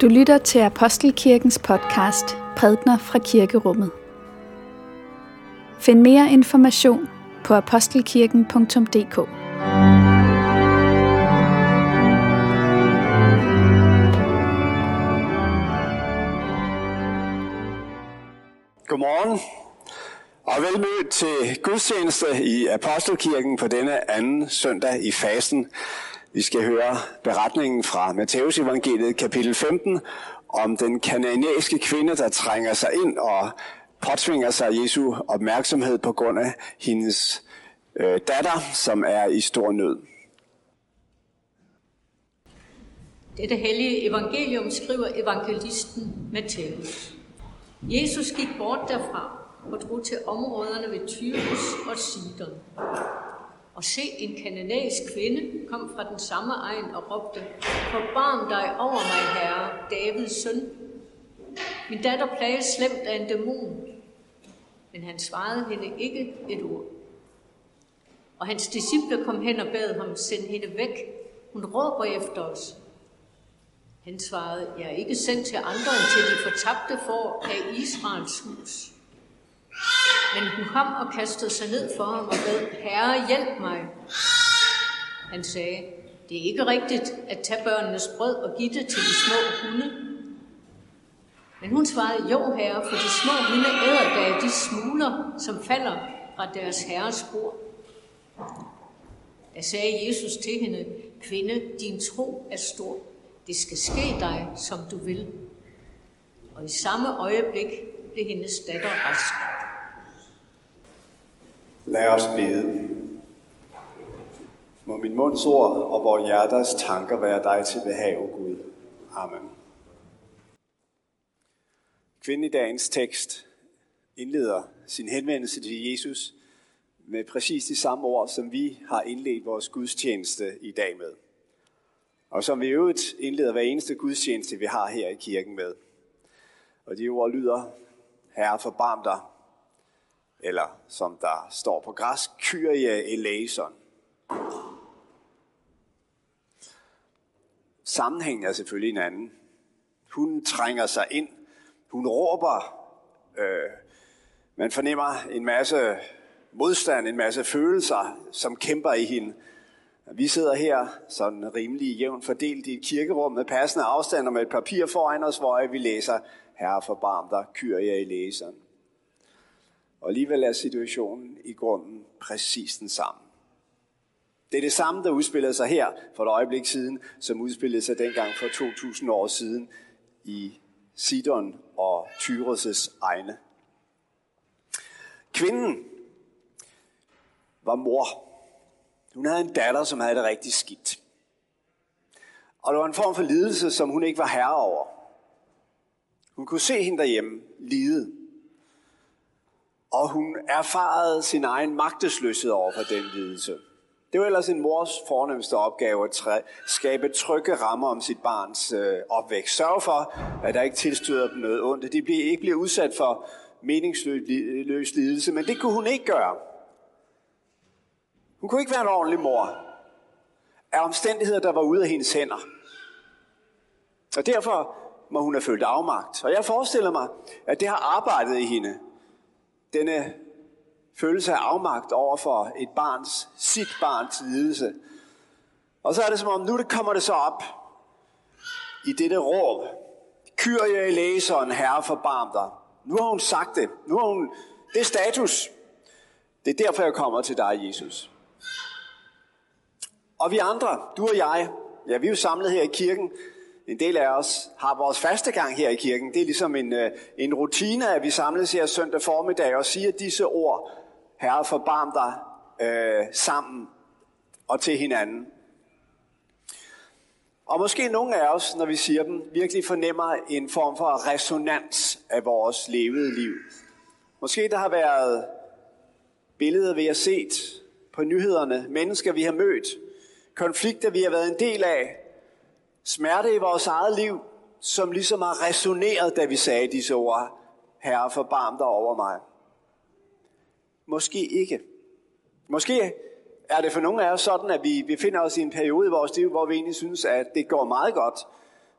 Du lytter til Apostelkirkens podcast Prædner fra Kirkerummet. Find mere information på apostelkirken.dk. Godmorgen og velmødt til gudstjeneste i Apostelkirken på denne anden søndag i fasten. Vi skal høre beretningen fra Matteus evangeliet kapitel 15 om den kananæiske kvinde, der trænger sig ind og påtvinger sig Jesu opmærksomhed på grund af hendes øh, datter, som er i stor nød. Dette hellige evangelium skriver evangelisten Matthæus. Jesus gik bort derfra og drog til områderne ved Tyrus og Sidon. Og se, en kananæisk kvinde kom fra den samme egen og råbte, Forbarm dig over mig, herre, Davids søn. Min datter plages slemt af en dæmon. Men han svarede hende ikke et ord. Og hans disciple kom hen og bad ham, send hende væk. Hun råber efter os. Han svarede, jeg er ikke sendt til andre end til de fortabte for af Israels hus. Men hun kom og kastede sig ned for ham og bad, Herre, hjælp mig. Han sagde, det er ikke rigtigt at tage børnenes brød og give det til de små hunde. Men hun svarede, jo herre, for de små hunde æder da de smuler, som falder fra deres herres bord. Da sagde Jesus til hende, kvinde, din tro er stor. Det skal ske dig, som du vil. Og i samme øjeblik blev hendes datter rask. Lad os bede. Må min munds ord og vores hjerters tanker være dig til behag, o Gud. Amen. Kvinden i dagens tekst indleder sin henvendelse til Jesus med præcis de samme ord, som vi har indledt vores gudstjeneste i dag med. Og som vi i øvrigt indleder hver eneste gudstjeneste, vi har her i kirken med. Og de ord lyder, Herre forbarm dig, eller som der står på græsk, Kyrie eleison. Sammenhængen er selvfølgelig en anden. Hun trænger sig ind. Hun råber. Øh, man fornemmer en masse modstand, en masse følelser, som kæmper i hende. Vi sidder her sådan rimelig jævnt fordelt i et kirkerum med passende afstand og med et papir foran os, hvor vi læser, Herre forbarm dig, Kyrie eleison. Og alligevel er situationen i grunden præcis den samme. Det er det samme, der udspillede sig her for et øjeblik siden, som udspillede sig dengang for 2000 år siden i Sidon og Tyros' egne. Kvinden var mor. Hun havde en datter, som havde det rigtig skidt. Og det var en form for lidelse, som hun ikke var herre over. Hun kunne se hende derhjemme lide og hun erfarede sin egen magtesløshed over for den lidelse. Det var ellers en mors fornemmeste opgave at skabe trygge rammer om sit barns øh, opvækst. Sørg for, at der ikke tilstøder dem noget ondt. De bliver ikke bliver udsat for meningsløs lidelse, men det kunne hun ikke gøre. Hun kunne ikke være en ordentlig mor af omstændigheder, der var ude af hendes hænder. Og derfor må hun have følt afmagt. Og jeg forestiller mig, at det har arbejdet i hende denne følelse af afmagt over for et barns, sit barns lidelse. Og så er det som om, nu det kommer det så op i dette råb. Kyrie læseren, herre forbarm dig. Nu har hun sagt det. Nu har hun, det er status. Det er derfor, jeg kommer til dig, Jesus. Og vi andre, du og jeg, ja, vi er jo samlet her i kirken en del af os har vores faste gang her i kirken. Det er ligesom en, øh, en rutine, at vi samles her søndag formiddag og siger disse ord, Herre forbarm dig øh, sammen og til hinanden. Og måske nogle af os, når vi siger dem, virkelig fornemmer en form for resonans af vores levede liv. Måske der har været billeder, vi har set på nyhederne, mennesker, vi har mødt, konflikter, vi har været en del af, Smerte i vores eget liv, som ligesom har resoneret, da vi sagde disse ord. Herre, forbarm dig over mig. Måske ikke. Måske er det for nogle af os sådan, at vi befinder os i en periode i vores liv, hvor vi egentlig synes, at det går meget godt.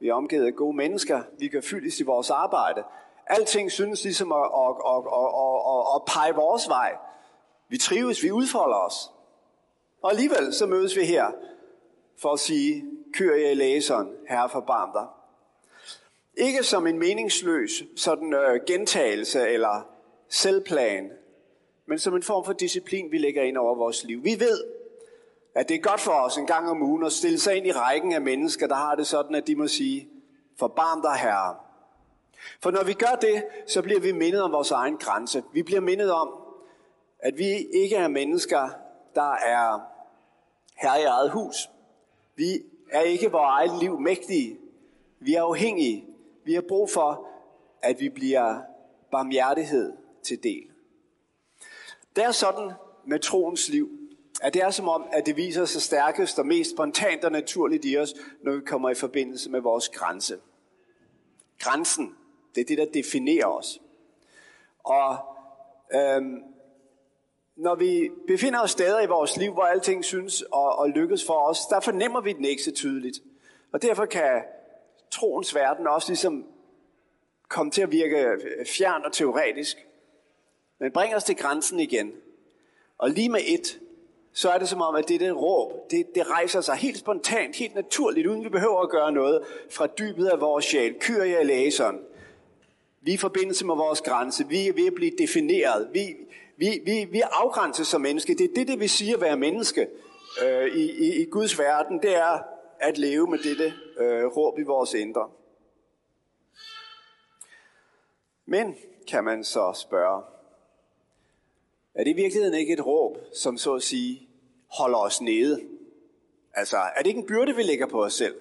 Vi er omgivet af gode mennesker. Vi kan fyldes i vores arbejde. Alting synes ligesom at, at, at, at, at, at pege vores vej. Vi trives, vi udfolder os. Og alligevel så mødes vi her for at sige, kører jeg i læseren, herre forbarm dig. Ikke som en meningsløs sådan øh, gentagelse eller selvplan, men som en form for disciplin, vi lægger ind over vores liv. Vi ved, at det er godt for os en gang om ugen at stille sig ind i rækken af mennesker, der har det sådan, at de må sige, forbarm dig herre. For når vi gør det, så bliver vi mindet om vores egen grænse. Vi bliver mindet om, at vi ikke er mennesker, der er herre i eget hus. Vi er ikke vores eget liv mægtige. Vi er afhængige. Vi har brug for, at vi bliver barmhjertighed til del. Det er sådan med troens liv, at det er som om, at det viser sig stærkest og mest spontant og naturligt i os, når vi kommer i forbindelse med vores grænse. Grænsen, det er det, der definerer os. Og øhm, når vi befinder os steder i vores liv, hvor alting synes og, og lykkes for os, der fornemmer vi den ikke så tydeligt. Og derfor kan troens verden også ligesom komme til at virke fjern og teoretisk. Men bring os til grænsen igen. Og lige med et, så er det som om, at det, det råb, det, det rejser sig helt spontant, helt naturligt, uden vi behøver at gøre noget fra dybet af vores sjæl. Kyr jeg læseren. Vi er i forbindelse med vores grænse. Vi er ved at blive defineret. Vi, vi, vi, vi er afgrænset som menneske. Det er det, det vil sige at være menneske øh, i, i, i Guds verden. Det er at leve med dette øh, råb i vores indre. Men kan man så spørge, er det i virkeligheden ikke et råb, som så at sige holder os nede? Altså, er det ikke en byrde, vi lægger på os selv?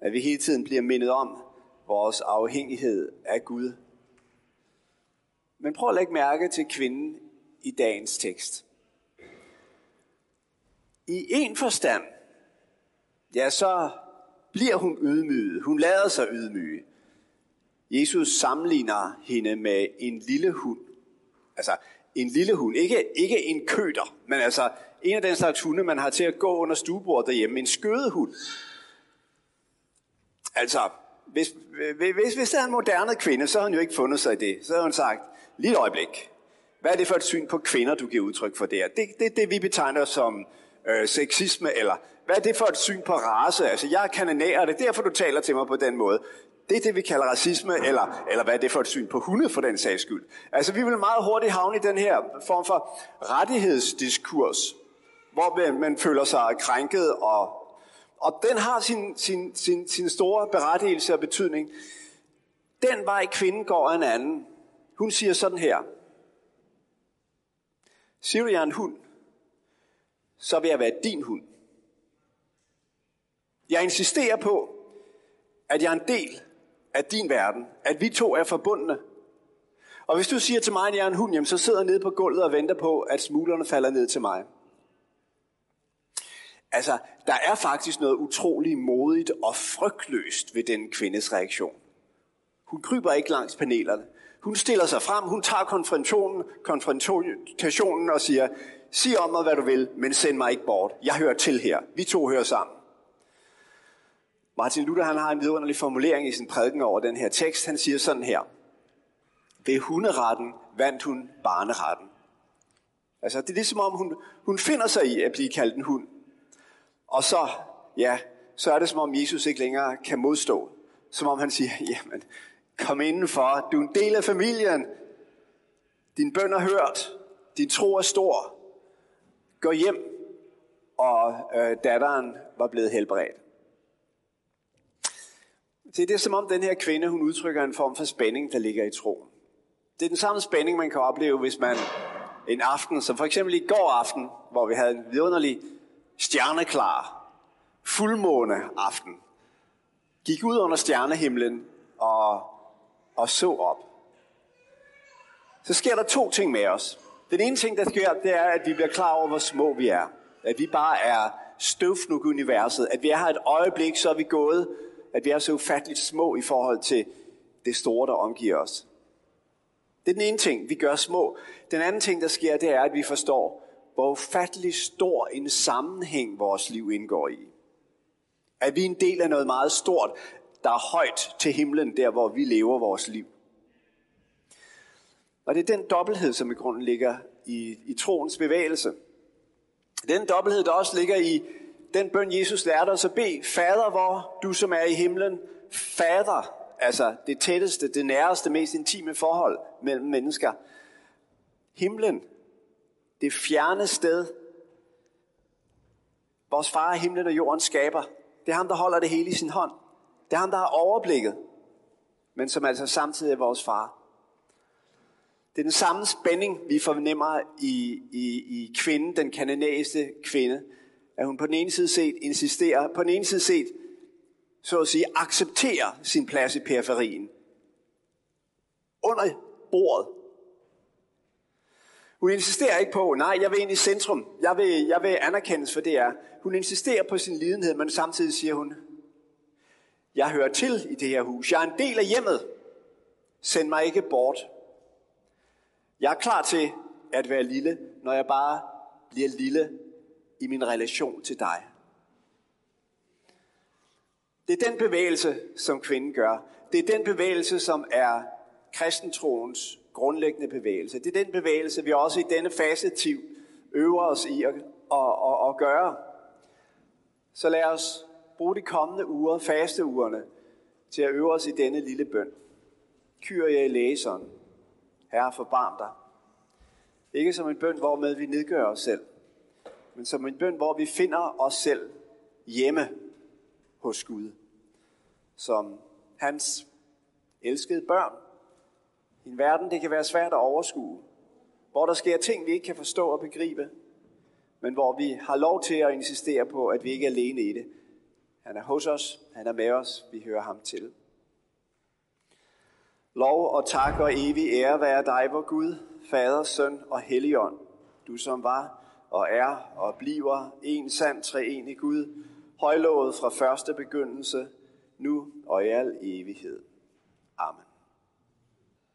At vi hele tiden bliver mindet om vores afhængighed af Gud. Men prøv at lægge mærke til kvinden i dagens tekst. I en forstand, ja, så bliver hun ydmyget. Hun lader sig ydmyge. Jesus sammenligner hende med en lille hund. Altså, en lille hund. Ikke, ikke en køter, men altså en af den slags hunde, man har til at gå under stuebordet derhjemme. En skødehund. Altså, hvis, hvis, hvis det er en moderne kvinde, så har hun jo ikke fundet sig i det. Så har hun sagt, lige et øjeblik. Hvad er det for et syn på kvinder, du giver udtryk for der? Det er det, det, vi betegner som øh, sexisme, eller hvad er det for et syn på race? Altså, jeg er kanonær, og det er derfor, du taler til mig på den måde. Det er det, vi kalder racisme, eller, eller hvad er det for et syn på hunde for den sags skyld. Altså, vi vil meget hurtigt havne i den her form for rettighedsdiskurs, hvor man, man føler sig krænket, og, og den har sin, sin, sin, sin store berettigelse og betydning. Den vej kvinden går en anden. Hun siger sådan her. Siger du, jeg er en hund, så vil jeg være din hund. Jeg insisterer på, at jeg er en del af din verden, at vi to er forbundne. Og hvis du siger til mig, at jeg er en hund, jamen, så sidder jeg nede på gulvet og venter på, at smuglerne falder ned til mig. Altså, der er faktisk noget utrolig modigt og frygtløst ved den kvindes reaktion. Hun kryber ikke langs panelerne. Hun stiller sig frem, hun tager konfrontationen, konfrontationen og siger, sig om mig, hvad du vil, men send mig ikke bort. Jeg hører til her. Vi to hører sammen. Martin Luther han har en vidunderlig formulering i sin prædiken over den her tekst. Han siger sådan her. Ved hunderetten vandt hun barneretten. Altså, det er ligesom om, hun, hun finder sig i at blive kaldt en hund. Og så, ja, så er det som om Jesus ikke længere kan modstå. Som om han siger, jamen, kom indenfor, du er en del af familien. Din bøn er hørt, din tro er stor. Gå hjem, og øh, datteren var blevet helbredt. Se, det er som om den her kvinde, hun udtrykker en form for spænding, der ligger i troen. Det er den samme spænding, man kan opleve, hvis man en aften, som for eksempel i går aften, hvor vi havde en vidunderlig stjerneklar, fuldmåne aften, gik ud under stjernehimlen og, og så op. Så sker der to ting med os. Den ene ting, der sker, det er, at vi bliver klar over, hvor små vi er. At vi bare er støvfnug universet. At vi er her et øjeblik, så er vi gået at vi er så ufatteligt små i forhold til det store, der omgiver os. Det er den ene ting, vi gør små. Den anden ting, der sker, det er, at vi forstår, hvor ufattelig stor en sammenhæng vores liv indgår i. At vi er en del af noget meget stort der er højt til himlen, der hvor vi lever vores liv. Og det er den dobbelthed, som i grunden ligger i, i troens bevægelse. Den dobbelthed, der også ligger i den bøn, Jesus lærte os at bede. Fader, hvor du som er i himlen, fader, altså det tætteste, det næreste, mest intime forhold mellem mennesker. Himlen, det fjerne sted, vores far er himlen og jorden skaber. Det er ham, der holder det hele i sin hånd. Det er ham, der har overblikket, men som altså samtidig er vores far. Det er den samme spænding, vi fornemmer i, i, i kvinden, den kanadiske kvinde. At hun på den ene side set insisterer, på den ene side set, så at sige, accepterer sin plads i periferien. Under bordet. Hun insisterer ikke på, nej, jeg vil ind i centrum. Jeg vil, jeg vil anerkendes for det er. Hun insisterer på sin lidenhed, men samtidig siger hun, jeg hører til i det her hus. Jeg er en del af hjemmet. Send mig ikke bort. Jeg er klar til at være lille, når jeg bare bliver lille i min relation til dig. Det er den bevægelse, som kvinden gør. Det er den bevægelse, som er kristentroens grundlæggende bevægelse. Det er den bevægelse, vi også i denne fasetiv øver os i at, at, at, at gøre. Så lad os bruge de kommende uger, fasteugerne, til at øve os i denne lille bøn. Kyr jeg i læseren. Herre, forbarm dig. Ikke som en bøn, hvormed vi nedgør os selv, men som en bøn, hvor vi finder os selv hjemme hos Gud. Som hans elskede børn. I en verden, det kan være svært at overskue. Hvor der sker ting, vi ikke kan forstå og begribe. Men hvor vi har lov til at insistere på, at vi ikke er alene i det. Han er hos os, han er med os, vi hører ham til. Lov og tak og evig ære være dig, vor Gud, Fader, Søn og Helligånd, du som var og er og bliver en sand treenig Gud, højlovet fra første begyndelse, nu og i al evighed. Amen.